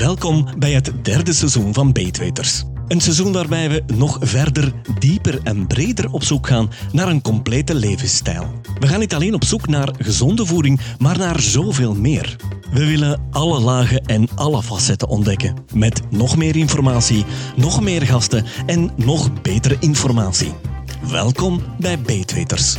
Welkom bij het derde seizoen van Beetweters. Een seizoen waarbij we nog verder, dieper en breder op zoek gaan naar een complete levensstijl. We gaan niet alleen op zoek naar gezonde voeding, maar naar zoveel meer. We willen alle lagen en alle facetten ontdekken. Met nog meer informatie, nog meer gasten en nog betere informatie. Welkom bij Beetweters.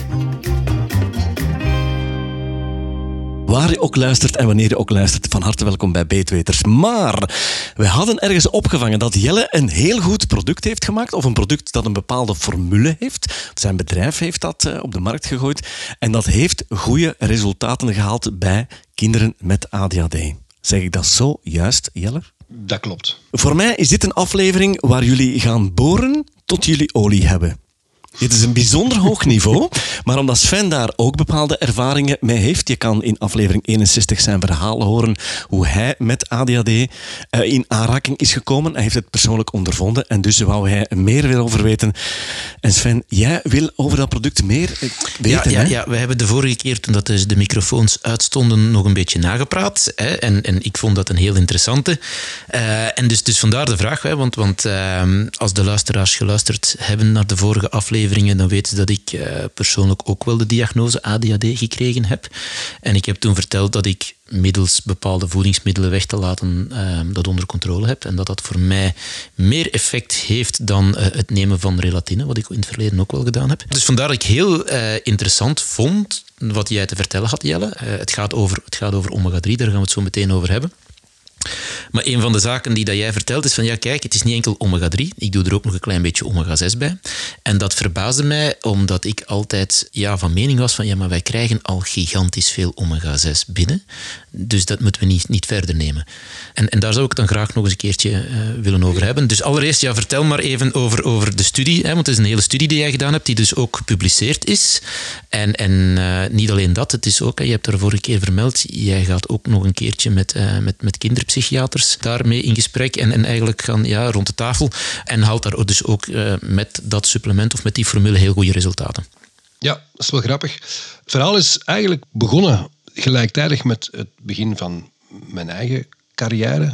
Waar je ook luistert en wanneer je ook luistert, van harte welkom bij Beetweters. Maar we hadden ergens opgevangen dat Jelle een heel goed product heeft gemaakt, of een product dat een bepaalde formule heeft. Zijn bedrijf heeft dat eh, op de markt gegooid en dat heeft goede resultaten gehaald bij kinderen met ADHD. Zeg ik dat zo juist, Jelle? Dat klopt. Voor mij is dit een aflevering waar jullie gaan boren tot jullie olie hebben. Dit is een bijzonder hoog niveau, maar omdat Sven daar ook bepaalde ervaringen mee heeft, je kan in aflevering 61 zijn verhaal horen hoe hij met ADHD uh, in aanraking is gekomen. Hij heeft het persoonlijk ondervonden en dus wou hij meer wil over weten. En Sven, jij wil over dat product meer weten, ja, hè? ja, ja, we hebben de vorige keer, toen dat dus de microfoons uitstonden, nog een beetje nagepraat. Hè, en, en ik vond dat een heel interessante. Uh, en dus, dus vandaar de vraag, hè, want, want uh, als de luisteraars geluisterd hebben naar de vorige aflevering, dan weten ze dat ik uh, persoonlijk ook wel de diagnose ADHD gekregen heb. En ik heb toen verteld dat ik middels bepaalde voedingsmiddelen weg te laten uh, dat onder controle heb. En dat dat voor mij meer effect heeft dan uh, het nemen van relatine, wat ik in het verleden ook wel gedaan heb. Dus vandaar dat ik heel interessant vond wat jij te vertellen had, Jelle. het, gaat over, het gaat over omega-3, daar gaan we het zo meteen over hebben. Maar een van de zaken die dat jij vertelt is van ja, kijk, het is niet enkel omega-3. Ik doe er ook nog een klein beetje omega-6 bij. En dat verbaasde mij omdat ik altijd ja, van mening was van ja, maar wij krijgen al gigantisch veel omega-6 binnen. Dus dat moeten we niet, niet verder nemen. En, en daar zou ik dan graag nog eens een keertje uh, willen over hebben. Dus allereerst, ja, vertel maar even over, over de studie. Hè, want het is een hele studie die jij gedaan hebt, die dus ook gepubliceerd is. En, en uh, niet alleen dat, het is ook, je hebt er vorige keer vermeld, jij gaat ook nog een keertje met, uh, met, met kinderpsychiaters daarmee in gesprek en, en eigenlijk gaan ja, rond de tafel. En haalt daar dus ook met dat supplement of met die formule heel goede resultaten. Ja, dat is wel grappig. Het verhaal is eigenlijk begonnen gelijktijdig met het begin van mijn eigen carrière,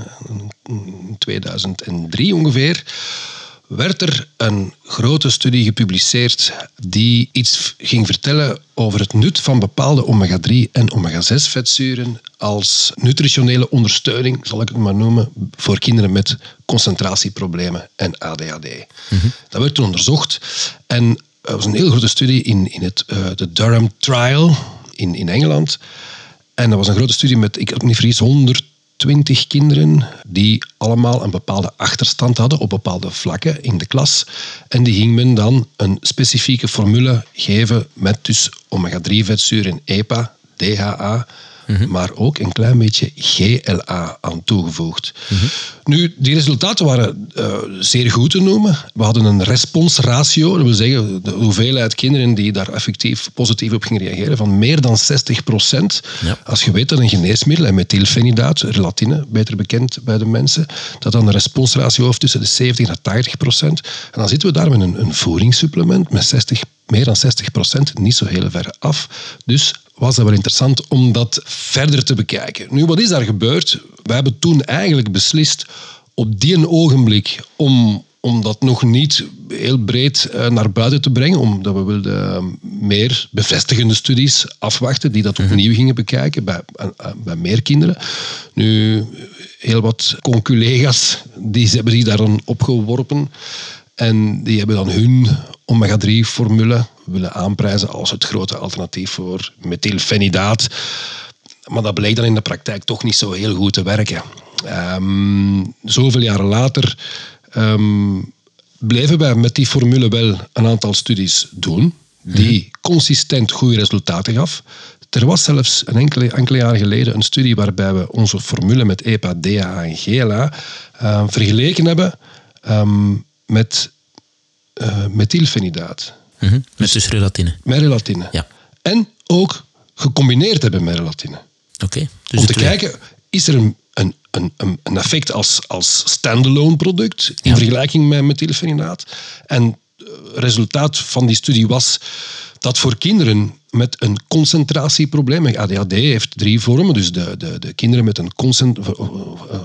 in 2003 ongeveer, werd er een grote studie gepubliceerd die iets ging vertellen over het nut van bepaalde omega-3 en omega-6 vetzuren als nutritionele ondersteuning, zal ik het maar noemen, voor kinderen met concentratieproblemen en ADHD. Mm-hmm. Dat werd toen onderzocht en het was een heel grote studie in, in het, uh, de Durham Trial in, in Engeland. En dat was een grote studie met, ik heb niet vergis, 120 kinderen die allemaal een bepaalde achterstand hadden op bepaalde vlakken in de klas. En die ging men dan een specifieke formule geven met dus omega-3-vetzuren EPA, DHA, Mm-hmm. maar ook een klein beetje GLA aan toegevoegd. Mm-hmm. Nu, die resultaten waren uh, zeer goed te noemen. We hadden een responsratio, dat wil zeggen de hoeveelheid kinderen die daar effectief positief op gingen reageren, van meer dan 60 procent. Ja. Als je weet dat een geneesmiddel, en methylfenidaat, relatine, beter bekend bij de mensen, dat dan een responsratio heeft tussen de 70 en 80 procent. En dan zitten we daar met een, een voedingssupplement met 60 meer dan 60 procent, niet zo heel ver af. Dus was dat wel interessant om dat verder te bekijken. Nu, wat is daar gebeurd? We hebben toen eigenlijk beslist op die ogenblik om, om dat nog niet heel breed naar buiten te brengen, omdat we wilden meer bevestigende studies afwachten die dat opnieuw gingen bekijken bij, bij meer kinderen. Nu, heel wat conculega's die hebben zich daar dan opgeworpen en die hebben dan hun omega-3-formule willen aanprijzen als het grote alternatief voor methylfenidaat. Maar dat bleek dan in de praktijk toch niet zo heel goed te werken. Um, zoveel jaren later um, bleven wij met die formule wel een aantal studies doen, die mm. consistent goede resultaten gaf. Er was zelfs een enkele, enkele jaren geleden een studie waarbij we onze formule met EPA, DHA en GLA uh, vergeleken hebben um, met uh, methylfenidaat. Mm -hmm. Met dus relatine. Met relatine. Ja. En ook gecombineerd hebben met relatine. Oké. Okay, dus Om te kijken, is er een, een, een, een effect als, als standalone product in ja. vergelijking met methylfenidaat? En resultaat van die studie was dat voor kinderen met een concentratieprobleem, ADHD heeft drie vormen, dus de, de, de kinderen met een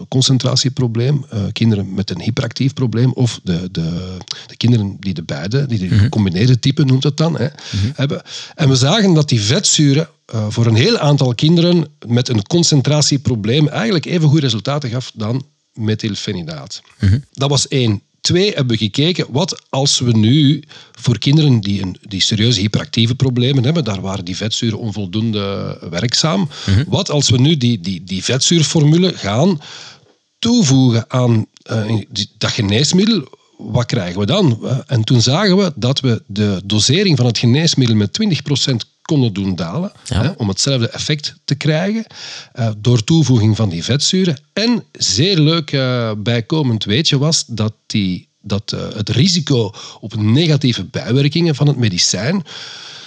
concentratieprobleem, uh, kinderen met een hyperactief probleem of de, de, de kinderen die de beide, die de mhm. gecombineerde type noemt het dan, hè, mhm. hebben. En we zagen dat die vetzuren uh, voor een heel aantal kinderen met een concentratieprobleem eigenlijk even goed resultaten gaf dan methylfenidaat. Mhm. Dat was één. Twee hebben we gekeken, wat als we nu voor kinderen die, een, die serieuze hyperactieve problemen hebben, daar waren die vetzuren onvoldoende werkzaam, mhm. wat als we nu die, die, die vetzuurformule gaan toevoegen aan uh, dat geneesmiddel, wat krijgen we dan? En toen zagen we dat we de dosering van het geneesmiddel met 20% konden doen dalen. Hè, om hetzelfde effect te krijgen. Uh, door toevoeging van die vetzuren. En zeer leuk uh, bijkomend weetje was dat, die, dat uh, het risico op negatieve bijwerkingen van het medicijn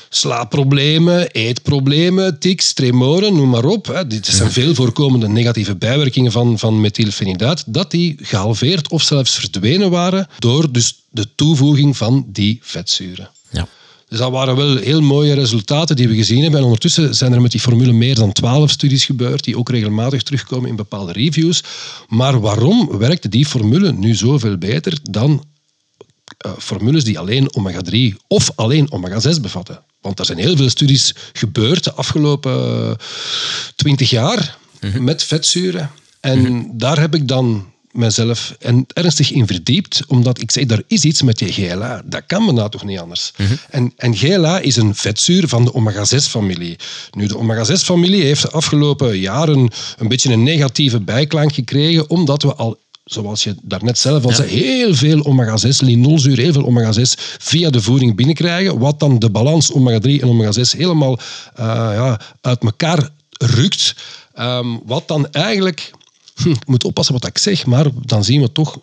slaapproblemen, eetproblemen, tics, tremoren, noem maar op. Hè. Dit zijn veel voorkomende negatieve bijwerkingen van, van methylfenidaat, dat die gehalveerd of zelfs verdwenen waren door dus de toevoeging van die vetzuren. Ja. Dus dat waren wel heel mooie resultaten die we gezien hebben. En ondertussen zijn er met die formule meer dan twaalf studies gebeurd, die ook regelmatig terugkomen in bepaalde reviews. Maar waarom werkte die formule nu zoveel beter dan uh, formules die alleen omega-3 of alleen omega-6 bevatten? Want er zijn heel veel studies gebeurd de afgelopen twintig jaar mhm. met vetzuren. En mhm. daar heb ik dan mezelf en ernstig in verdiept, omdat ik zei, er is iets met je GLA. Dat kan me nou toch niet anders. Mhm. en, en GLA is een vetzuur van de omega-6-familie. Nu, de omega-6-familie heeft de afgelopen jaren een beetje een negatieve bijklank gekregen, omdat we al zoals je daarnet zelf al zei, heel veel omega-6, linolzuur, heel veel omega-6 via de voeding binnenkrijgen, wat dan de balans omega-3 en omega-6 helemaal uh, ja, uit elkaar rukt. Um, wat dan eigenlijk hm, ik moet oppassen wat ik zeg, maar dan zien we toch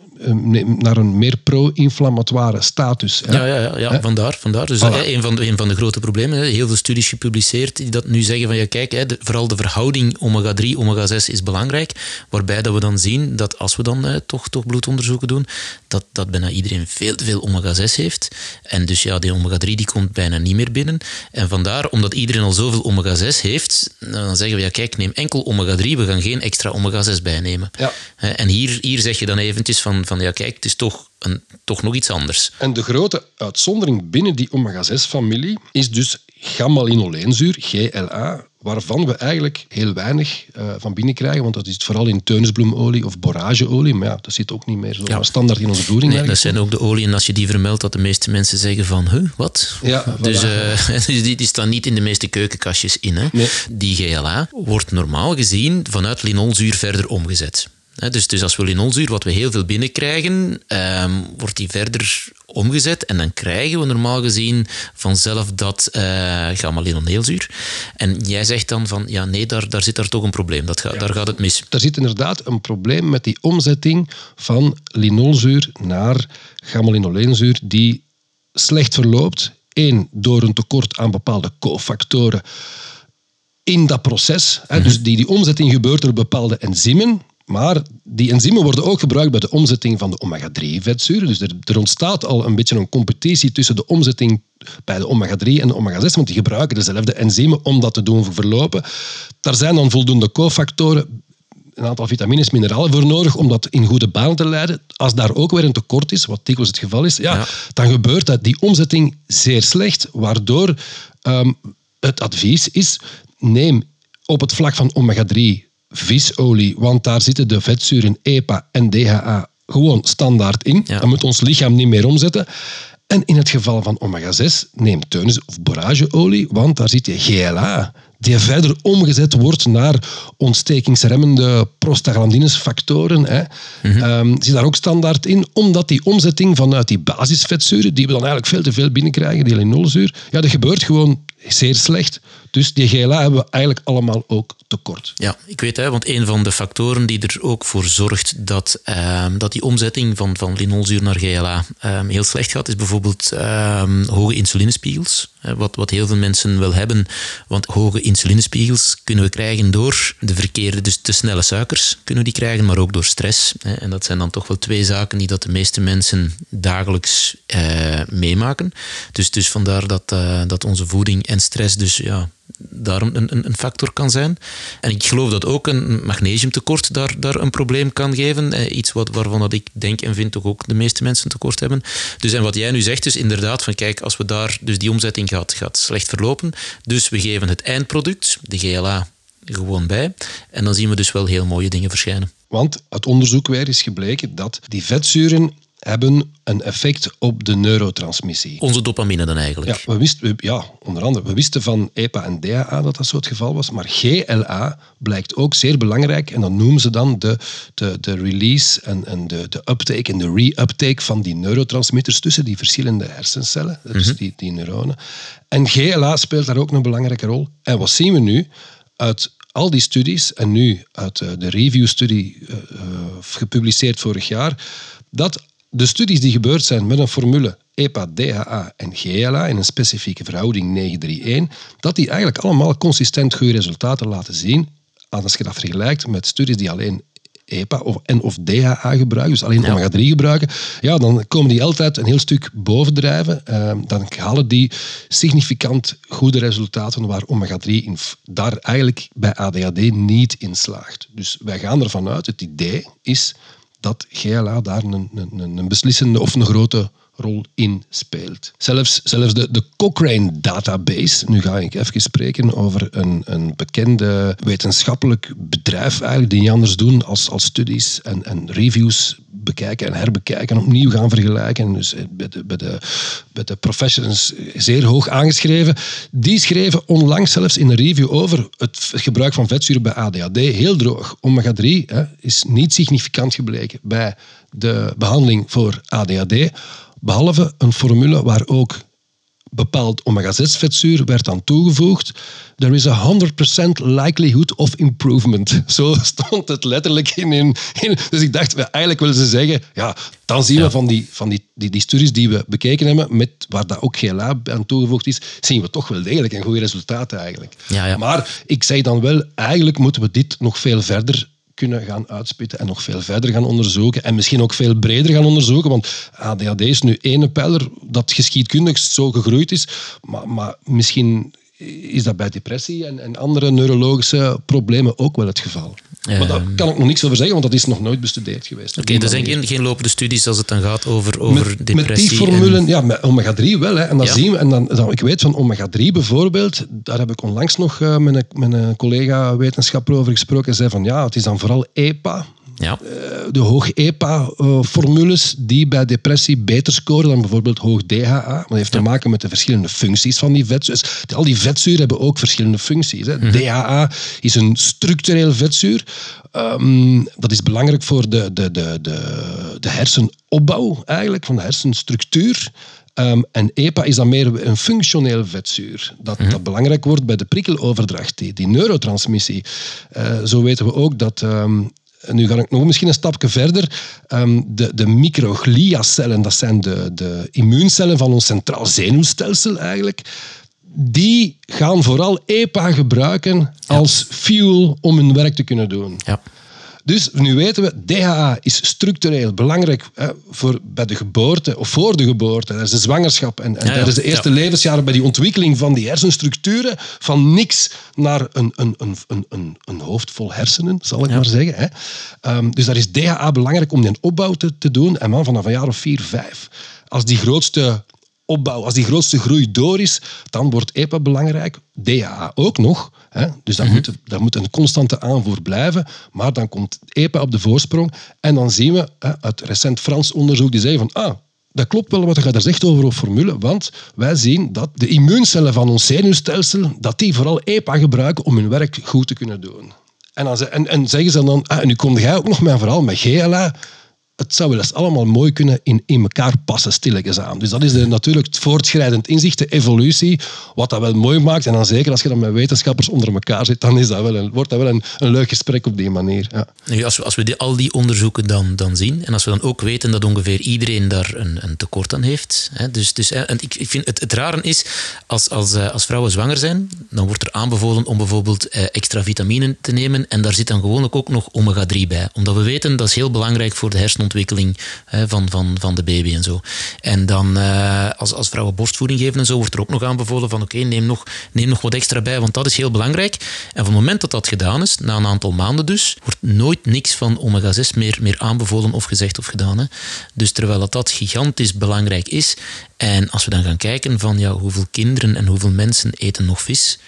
naar een meer pro-inflammatoire status. Ja, ja, ja, ja vandaar, vandaar. Dus voilà. een, van de, een van de grote problemen, heel veel studies gepubliceerd die dat nu zeggen van ja, kijk, vooral de verhouding omega-3, omega-6 is belangrijk, waarbij dat we dan zien dat als we dan toch, toch bloedonderzoeken doen, dat, dat bijna iedereen veel te veel omega-6 heeft. En dus ja, die omega-3 die komt bijna niet meer binnen. En vandaar, omdat iedereen al zoveel omega-6 heeft, dan zeggen we ja, kijk, neem enkel omega-3, we gaan geen extra omega-6 bijnemen. Ja. En hier, hier zeg je dan eventjes van, van ja, kijk, het is toch, een, toch nog iets anders. En de grote uitzondering binnen die omega-6-familie is dus gamma-linoleenzuur, GLA, waarvan we eigenlijk heel weinig uh, van binnenkrijgen, want dat is vooral in teunisbloemolie of borageolie, maar ja, dat zit ook niet meer zo ja. standaard in onze voeding. Nee, dat zijn ook de oliën, als je die vermeldt, dat de meeste mensen zeggen van, huh, wat? Ja, dus, uh, dus die, die staan niet in de meeste keukenkastjes in. Hè? Nee. Die GLA wordt normaal gezien vanuit linolzuur verder omgezet. Dus, dus als we linolzuur, wat we heel veel binnenkrijgen, um, wordt die verder omgezet en dan krijgen we normaal gezien vanzelf dat uh, gamma-linoleelzuur. En jij zegt dan van, ja nee, daar, daar zit daar toch een probleem, dat gaat, daar gaat het mis. Er zit inderdaad een probleem met die omzetting van linolzuur naar gamma-linoleelzuur die slecht verloopt. Eén, door een tekort aan bepaalde cofactoren in dat proces. Hè, dus die, die omzetting gebeurt door bepaalde enzymen. Maar die enzymen worden ook gebruikt bij de omzetting van de omega-3-vetzuren. Dus er, er, ontstaat al een beetje een competitie tussen de omzetting bij de omega-3 en de omega-6, want die gebruiken dezelfde enzymen om dat te doen verlopen. Daar zijn dan voldoende cofactoren, een aantal vitamines, mineralen voor nodig om dat in goede banen te leiden. Als daar ook weer een tekort is, wat dikwijls het geval is, ja, dan gebeurt dat die omzetting zeer slecht, waardoor um, het advies is, neem op het vlak van omega-3 visolie, want daar zitten de vetzuren EPA en DHA gewoon standaard in. Ja. Dat moet ons lichaam niet meer omzetten. En in het geval van omega-6, neem teunis of borageolie, want daar zit je GLA, die verder omgezet wordt naar ontstekingsremmende prostaglandinesfactoren. Hè. Mm -hmm. zit daar ook standaard in, omdat die omzetting vanuit die basisvetzuren, die we dan eigenlijk veel te veel binnenkrijgen, die linolzuur, ja, dat gebeurt gewoon zeer slecht. Dus die GLA hebben we eigenlijk allemaal ook tekort. Ja, ik weet hè, want een van de factoren die er ook voor zorgt dat, ehm, dat die omzetting van, van linolzuur naar GLA ehm, heel slecht gaat, is bijvoorbeeld ehm, hoge insulinespiegels. Wat, wat heel veel mensen wel hebben. Want hoge insulinespiegels kunnen we krijgen door de verkeerde, dus te snelle suikers kunnen die krijgen, maar ook door stress. En dat zijn dan toch wel twee zaken die dat de meeste mensen dagelijks eh, meemaken. Dus, dus vandaar dat, uh, dat onze voeding en stress dus ja, daar een, een, factor kan zijn. En ik geloof dat ook een magnesiumtekort daar, daar een probleem kan geven. Eh, iets wat, waarvan dat ik denk en vind toch ook de meeste mensen tekort hebben. Dus en wat jij nu zegt, dus inderdaad, van kijk, als we daar, dus die omzetting gaat, gaat slecht verlopen. Dus we geven het eindproduct, de GLA, gewoon bij. En dan zien we dus wel heel mooie dingen verschijnen. Want het onderzoek weer is gebleken dat die vetzuren hebben een effect op de neurotransmissie. Onze dopamine dan eigenlijk? Ja, we wisten, ja, onder andere. We wisten van EPA en DHA dat dat zo het geval was, maar GLA blijkt ook zeer belangrijk en dan noemen ze dan de, de, de release en, en de, de uptake en de re-uptake van die neurotransmitters tussen die verschillende hersencellen, dus mm die, die neuronen. En GLA speelt daar ook een belangrijke rol. En wat zien we nu? Uit al die studies, en nu uit eh, de review-studie uh, gepubliceerd vorig jaar, dat de studies die gebeurd zijn met een formule EPA, DHA en GLA in een specifieke verhouding 931, dat die eigenlijk allemaal consistent goede resultaten laten zien. Als je dat vergelijkt met studies die alleen EPA of, en of DHA gebruiken, dus alleen omega-3 gebruiken, ja, dan komen die altijd een heel stuk bovendrijven. Uh, dan halen die significant goede resultaten waar omega-3 daar eigenlijk bij ADHD niet in slaagt. Dus wij gaan ervan uit, het idee is dat GLA daar een, een, een beslissende of een grote rol in speelt. Zelfs, zelfs de, de Cochrane database, nu ga ik even spreken over een, een bekende wetenschappelijk bedrijf eigenlijk, die niet anders doen als, als studies en, en reviews bekijken en herbekijken, opnieuw gaan vergelijken. Dus eh, bij de, bij, de, bij de professionals zeer hoog aangeschreven. Die schreven onlangs zelfs in een review over het gebruik van vetzuren bij ADHD. Heel droog. Omega-3 is niet significant gebleken bij de behandeling voor ADHD. Behalve een formule waar ook bepaald omega-6-vetzuur werd aan toegevoegd. There is a 100% likelihood of improvement. Zo stond het letterlijk in, in, Dus ik dacht, eigenlijk willen ze zeggen, ja, dan zien we van, die, van die, die, die, studies die we bekeken hebben, met, waar dat ook GLA aan toegevoegd is, zien we toch wel degelijk een goede resultaten eigenlijk. Ja, ja. Maar ik zeg dan wel, eigenlijk moeten we dit nog veel verder kunnen gaan uitspitten en nog veel verder gaan onderzoeken en misschien ook veel breder gaan onderzoeken, want ADHD is nu één pijler dat geschiedkundig zo gegroeid is, maar, maar misschien is dat bij depressie en, en andere neurologische problemen ook wel het geval. Maar daar kan ik nog niks over zeggen, want dat is nog nooit bestudeerd geweest. Oké, er zijn geen, geen lopende studies als het dan gaat over, over met, depressie. Met die formule, ja, met omega-3 wel. Hè. En dan zien we, en dan, dan, ik weet van omega-3 bijvoorbeeld, daar heb ik onlangs nog uh, met, een, met een collega-wetenschapper over gesproken. Hij zei van ja, het is dan vooral EPA, ja. Eh, de hoog EPA-formules die bij depressie beter scoren dan bijvoorbeeld hoog DHA. Dat heeft te maken met de verschillende functies van die vetzuur. Dus al die vetzuren hebben ook verschillende functies. Hè. Mhm. DHA is een structureel vetzuur. Um, dat is belangrijk voor de, de, de, de, de hersenopbouw eigenlijk, van de hersenstructuur. Um, en EPA is dan meer een functioneel vetzuur, dat, mm dat belangrijk wordt bij de prikkeloverdracht, die, die neurotransmissie. Uh, zo weten we ook dat um, nu ga ik nog misschien een stapje verder. Um, de, de microgliacellen, dat zijn de, de immuuncellen van ons centraal zenuwstelsel eigenlijk. Die gaan vooral EPA gebruiken als fuel om hun werk te kunnen doen. Ja. Dus nu weten we, DHA is structureel belangrijk hè, voor, bij de geboorte of voor de geboorte, tijdens de zwangerschap en, en tijdens de eerste levensjaren bij die ontwikkeling van die hersenstructuren, van niks naar een, een, een, een, een hoofd vol hersenen, zal ik maar zeggen. Hè. Um, dus daar is DHA belangrijk om die opbouw te, te doen. En man, vanaf een jaar of vier, vijf, als die grootste opbouw, als die grootste groei door is, dan wordt EPA belangrijk. DHA ook nog. Hè? Dus dat, mm moet, dat moet een constante aanvoer blijven. Maar dan komt EPA op de voorsprong. En dan zien we hè, uit recent Frans onderzoek die zei van... Ah, dat klopt wel wat je daar zegt over een formule, want wij zien dat de immuuncellen van ons zenuwstelsel, dat die vooral EPA gebruiken om hun werk goed te kunnen doen. En, dan, en, en zeggen ze dan, ah, en nu kom jij ook nog mijn verhaal met GLA het zou wel eens allemaal mooi kunnen in, in elkaar passen, stilletjes aan. Dus dat is natuurlijk het voortschrijdend inzicht, de evolutie, wat dat wel mooi maakt. En dan zeker als je dan met wetenschappers onder elkaar zit, dan is dat wel een, wordt dat wel een, een leuk gesprek op die manier. Ja. Als we, als we die, al die onderzoeken dan, dan zien, en als we dan ook weten dat ongeveer iedereen daar een, een tekort aan heeft. Hè, dus, dus, en ik, ik vind het, het rare is, als, als, eh, als vrouwen zwanger zijn, dan wordt er aanbevolen om bijvoorbeeld eh, extra vitamine te nemen. En daar zit dan gewoonlijk ook nog omega-3 bij. Omdat we weten, dat is heel belangrijk voor de hersenontwikkeling hè, van, van, van de baby en zo. En dan, uh, als, als vrouwen borstvoeding geven en zo, wordt er ook nog aanbevolen van oké, neem, nog, neem nog wat extra bij, want dat is heel belangrijk. En van het moment dat dat gedaan is, na een aantal maanden dus, wordt nooit niks van omega-6 meer, meer aanbevolen of gezegd of gedaan. Hè. Dus terwijl dat, dat gigantisch belangrijk is. En als we dan gaan kijken van ja, hoeveel kinderen en hoeveel mensen eten nog vis,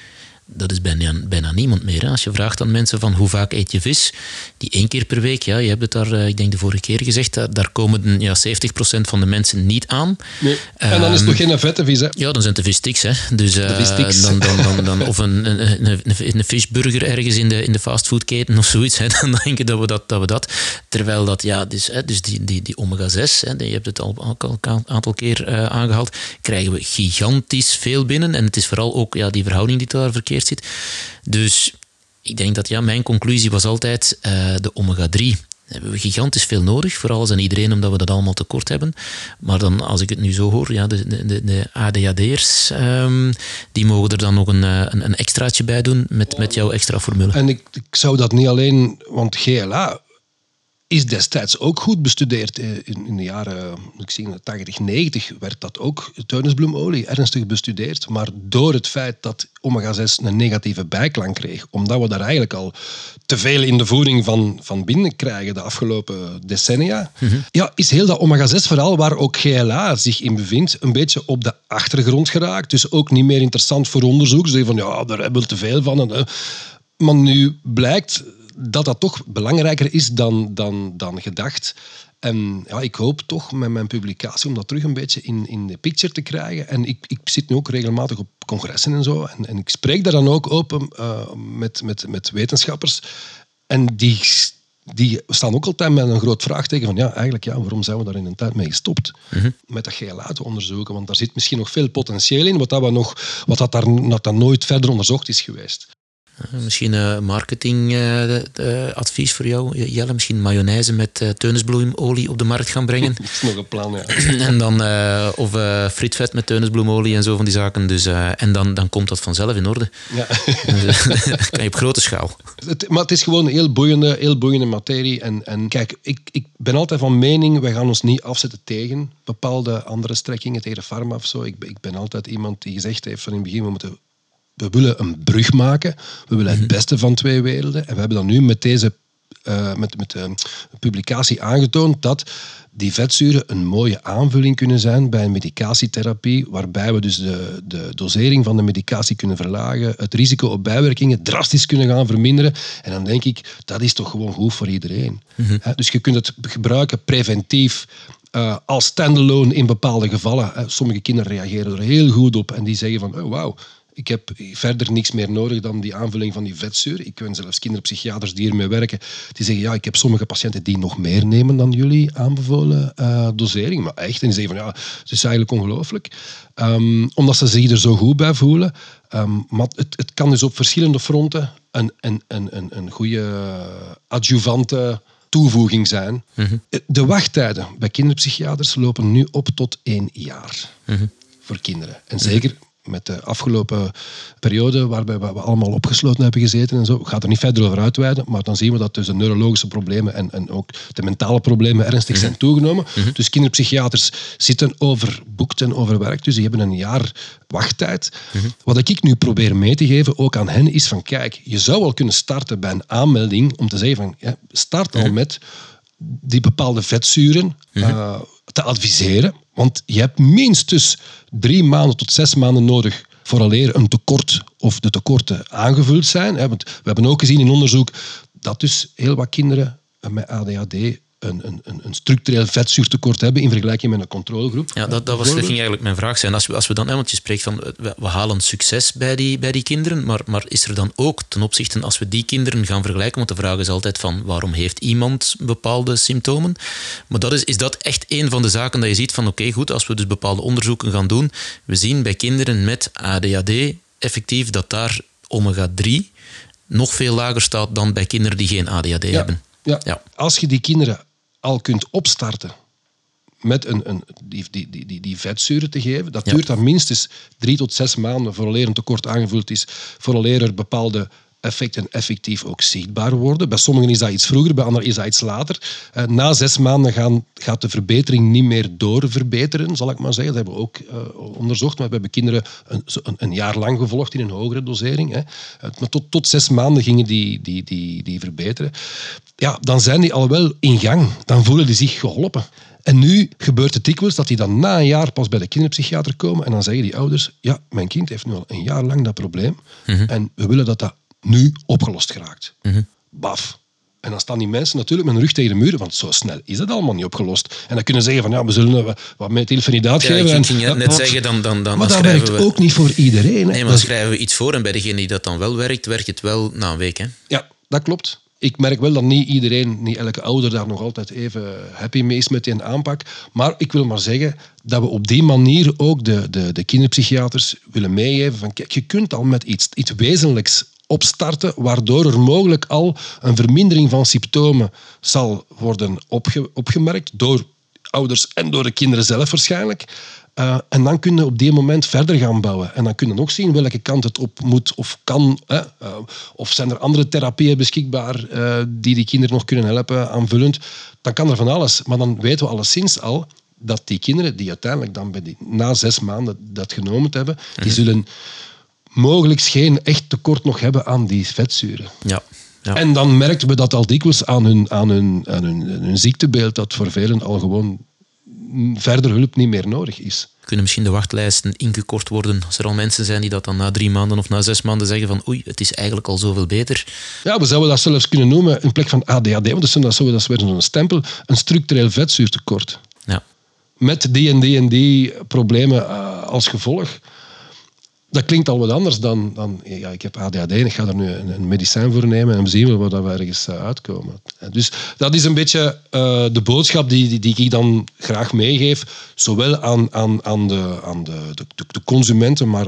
dat is bijna, bijna niemand meer. Hè. Als je vraagt aan mensen van hoe vaak eet je vis, die één keer per week, ja, je hebt het daar, eh, ik denk de vorige keer gezegd, daar komen ja, 70% van de mensen niet aan. Nee. En dan is het nog geen vette vis, hè? Ja, dan zijn het de vissticks. Hè. Dus, uh, dan, dan, dan, dan, of een, een, een, een fishburger ergens in de, in de fastfoodketen of zoiets. Hè. Dan denken dat we dat, dat we dat. Terwijl dat, ja, dus, hè, dus die, die, die omega-6, hè, je hebt het al, al een aantal keer uh, aangehaald, krijgen we gigantisch veel binnen. En het is vooral ook ja, die verhouding die daar verkeerd zit. Dus ik denk dat ja, mijn conclusie was altijd uh, de omega-3 hebben we gigantisch veel nodig, voor alles en iedereen, omdat we dat allemaal tekort hebben. Maar dan, als ik het nu zo hoor, ja, de, de, de ADHD'ers, um, die mogen er dan nog een, een, een extraatje bij doen met, met jouw extra formule. En ik, ik zou dat niet alleen, want GLA is destijds ook goed bestudeerd. In, in de jaren ik zie, 80, 90 werd dat ook, tuinesbloemolie, ernstig bestudeerd. Maar door het feit dat omega-6 een negatieve bijklank kreeg, omdat we daar eigenlijk al te veel in de voeding van, van binnen krijgen de afgelopen decennia, mm ja, is heel dat omega-6-verhaal, waar ook GLA zich in bevindt, een beetje op de achtergrond geraakt. Dus ook niet meer interessant voor onderzoek. Ze van, ja, daar hebben we te veel van. En, maar nu blijkt dat dat toch belangrijker is dan, dan, dan gedacht. En ja, ik hoop toch met mijn publicatie om dat terug een beetje in, in de picture te krijgen. En ik, ik zit nu ook regelmatig op congressen en zo. En, en ik spreek daar dan ook open uh, met, met, met wetenschappers. En die, die staan ook altijd met een groot vraagteken van ja, eigenlijk ja, waarom zijn we daar in een tijd mee gestopt? Mhm. Met dat GLA te onderzoeken, want daar zit misschien nog veel potentieel in, wat, dat we nog, wat dat daar, dat dat nooit verder onderzocht is geweest. Eh, misschien een marketingadvies voor jou, Jelle. Misschien mayonaise met teunisbloemolie op de markt gaan brengen. Dat is nog een plan, ja. en dan, uh, of uh, frietvet met teunisbloemolie en zo van die zaken. Dus, en dan, dan komt dat vanzelf in orde. Ja. dus, kan je op grote schaal. Het, maar het is gewoon een heel boeiende, heel boeiende materie. En, en kijk, ik, ik ben altijd van mening, wij gaan ons niet afzetten tegen bepaalde andere strekkingen, tegen de farma of zo. Ik, ik ben altijd iemand die gezegd heeft van in het begin, we moeten we willen een brug maken. We willen het mhm. beste van twee werelden. En we hebben dan nu met deze uh, met, met uh, publicatie aangetoond dat die vetzuren een mooie aanvulling kunnen zijn bij een medicatietherapie, waarbij we dus de, de dosering van de medicatie kunnen verlagen, het risico op bijwerkingen drastisch kunnen gaan verminderen. En dan denk ik, dat is toch gewoon goed voor iedereen. Mm dus je kunt het gebruiken preventief uh, als standalone in bepaalde gevallen. Sommige kinderen reageren er heel goed op en die zeggen van, oh, wauw, ik heb verder niks meer nodig dan die aanvulling van die vetzuur. Ik ken zelfs kinderpsychiaters die ermee werken. Die zeggen, ja, ik heb sommige patiënten die nog meer nemen dan jullie aanbevolen uh, dosering. Maar echt, en die zeggen van, ja, het is eigenlijk ongelooflijk. Um, omdat ze zich er zo goed bij voelen. Um, maar het, het kan dus op verschillende fronten een, een, een, een, een goede adjuvante toevoeging zijn. Mhm. De wachttijden bij kinderpsychiaters lopen nu op tot één jaar. Mhm. Voor kinderen. En zeker met de afgelopen periode waarbij we allemaal opgesloten hebben gezeten en zo. Ik ga er niet verder over uitweiden, maar dan zien we dat dus de neurologische problemen en, en ook de mentale problemen ernstig zijn mhm. toegenomen. Mhm. Dus kinderpsychiaters zitten overboekt en overwerkt, dus die hebben een jaar wachttijd. Mhm. Wat ik nu probeer mee te geven, ook aan hen, is van kijk, je zou al kunnen starten bij een aanmelding om te zeggen van ja, start al met die bepaalde vetzuren uh, te adviseren. Want je hebt minstens drie maanden tot zes maanden nodig vooraleer een tekort of de tekorten aangevuld zijn. We hebben ook gezien in onderzoek dat dus heel wat kinderen met ADHD een, een, een structureel vetzuurtekort hebben in vergelijking met een controlegroep. Ja, dat, dat, was, dat ging eigenlijk mijn vraag zijn. Als we, als we dan, want je spreekt van, we, we, halen succes bij die, bij die kinderen, maar, maar is er dan ook ten opzichte, als we die kinderen gaan vergelijken, want de vraag is altijd van, waarom heeft iemand bepaalde symptomen? Maar dat is, is dat echt een van de zaken dat je ziet van, oké, goed, als we dus bepaalde onderzoeken gaan doen, we zien bij kinderen met ADHD effectief dat daar omega-3 nog veel lager staat dan bij kinderen die geen ADHD hebben. Ja. ja. Als je die kinderen al kunt opstarten met een, een, die, die, die, die vetzuren te geven, dat duurt dan minstens drie tot zes maanden vooraleer een tekort aangevuld is, vooraleer er bepaalde effecten effectief ook zichtbaar worden. Bij sommigen is dat iets vroeger, bij anderen is dat iets later. Eh, na zes maanden gaan, gaat de verbetering niet meer doorverbeteren, zal ik maar zeggen. Dat hebben we ook uh, onderzocht. Maar we hebben kinderen een, een, een, jaar lang gevolgd in een hogere dosering. Hè. Uh, maar tot, tot zes maanden gingen die, die, die, die verbeteren. Ja, dan zijn die al wel in gang. Dan voelen die zich geholpen. En nu gebeurt het dikwijls dat die dan na een jaar pas bij de kinderpsychiater komen en dan zeggen die ouders, ja, mijn kind heeft nu al een jaar lang dat probleem mhm. en we willen dat dat nu opgelost geraakt. Mhm. Baf. En dan staan die mensen natuurlijk met hun rug tegen de muur, want zo snel is het allemaal niet opgelost. En dan kunnen ze zeggen van ja, we zullen wat methylfenidaat ja, geven. Ik ging en, net zeggen, dan, dan, dan, maar dat werkt we... ook niet voor iedereen. Nee, maar dan schrijven we iets voor en bij degene die dat dan wel werkt, werkt het wel na een week. Hè? Ja, dat klopt. Ik merk wel dat niet iedereen, niet elke ouder daar nog altijd even happy mee is met die aanpak. Maar ik wil maar zeggen dat we op die manier ook de, de, de kinderpsychiaters willen meegeven van kijk, je kunt al met iets, iets wezenlijks opstarten, waardoor er mogelijk al een vermindering van symptomen zal worden opge opgemerkt door ouders en door de kinderen zelf waarschijnlijk. Uh, en dan kun je op die moment verder gaan bouwen. En dan kun je ook zien welke kant het op moet of kan. Hè. Uh, of zijn er andere therapieën beschikbaar uh, die die kinderen nog kunnen helpen aanvullend. Dan kan er van alles. Maar dan weten we alleszins al dat die kinderen die uiteindelijk dan bij die, na zes maanden dat genomen hebben, die mhm. zullen mogelijk geen echt tekort nog hebben aan die vetzuren. Ja. Ja. En dan merkten we dat al dikwijls aan hun, aan, hun, aan hun, hun ziektebeeld, dat voor velen al gewoon verder hulp niet meer nodig is. Kunnen misschien de wachtlijsten ingekort worden als er al mensen zijn die dat dan na drie maanden of na zes maanden zeggen van oei, het is eigenlijk al zoveel beter. Ja, we zouden dat zelfs kunnen noemen in plek van ADHD, want dat is, dat is weer zo'n stempel, een structureel vetzuurtekort. Ja. Met die en die en die problemen uh, als gevolg dat klinkt al wat anders dan, dan ja, ik heb ADHD en ik ga er nu een, een medicijn voor nemen en we zien wel waar we ergens uh, uitkomen. Dus dat is een beetje uh, de boodschap die, die, ik dan graag meegeef, zowel aan, aan, aan, de, aan de, de, de consumenten, maar,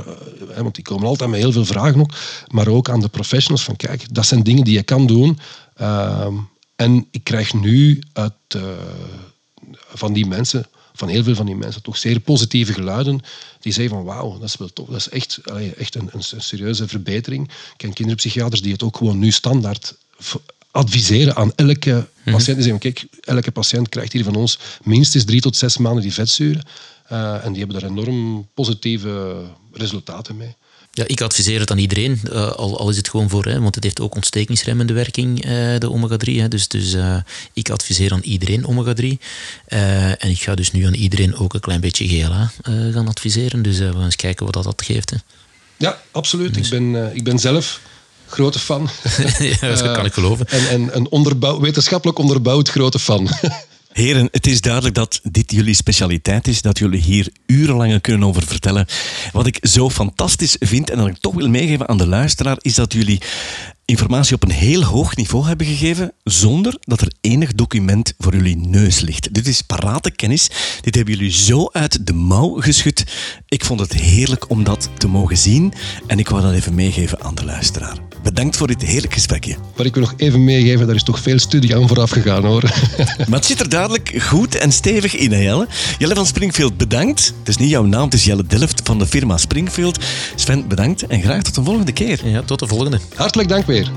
want die komen altijd met heel veel vragen ook, maar ook aan de professionals van kijk, dat zijn dingen die je kan doen. Ehm, en ik krijg nu uit, van die mensen van heel veel van die mensen toch zeer positieve geluiden. Die zeggen van wauw, dat is wel tof. Dat is echt, echt een, een, serieuze verbetering. Ik ken kinderpsychiaters die het ook gewoon nu standaard adviseren aan elke mhm. patiënt. Die zeggen, kijk, elke patiënt krijgt hier van ons minstens drie tot zes maanden die vetzuren. Uh, en die hebben daar enorm positieve resultaten mee. Ja, ik adviseer het aan iedereen, uh, al, al, is het gewoon voor, hè, want het heeft ook ontstekingsremmende werking, uh, de omega-3. Dus, dus uh, ik adviseer aan iedereen omega-3. en ik ga dus nu aan iedereen ook een klein beetje GLA gaan adviseren. Dus we gaan eens kijken wat dat, dat geeft. Hè. Ja, absoluut. Dus. Ik, ben, ik ben zelf grote fan. ja, dat kan ik geloven. En, en een onderbouw, wetenschappelijk onderbouwd grote fan. Heren, het is duidelijk dat dit jullie specialiteit is, dat jullie hier urenlang kunnen over vertellen. Wat ik zo fantastisch vind en dat ik toch wil meegeven aan de luisteraar, is dat jullie informatie op een heel hoog niveau hebben gegeven, zonder dat er enig document voor jullie neus ligt. Dit is parate kennis. Dit hebben jullie zo uit de mouw geschud. Ik vond het heerlijk om dat te mogen zien en ik wou dat even meegeven aan de luisteraar. Bedankt voor dit heerlijk gesprekje. Maar ik wil nog even meegeven, daar is toch veel studie aan vooraf gegaan hoor. Maar het zit er duidelijk goed en stevig in, hè Jelle? Jelle van Springfield, bedankt. Het is niet jouw naam, het is Jelle Delft van de firma Springfield. Sven, bedankt en graag tot de volgende keer. Ja, tot de volgende. Hartelijk dank weer.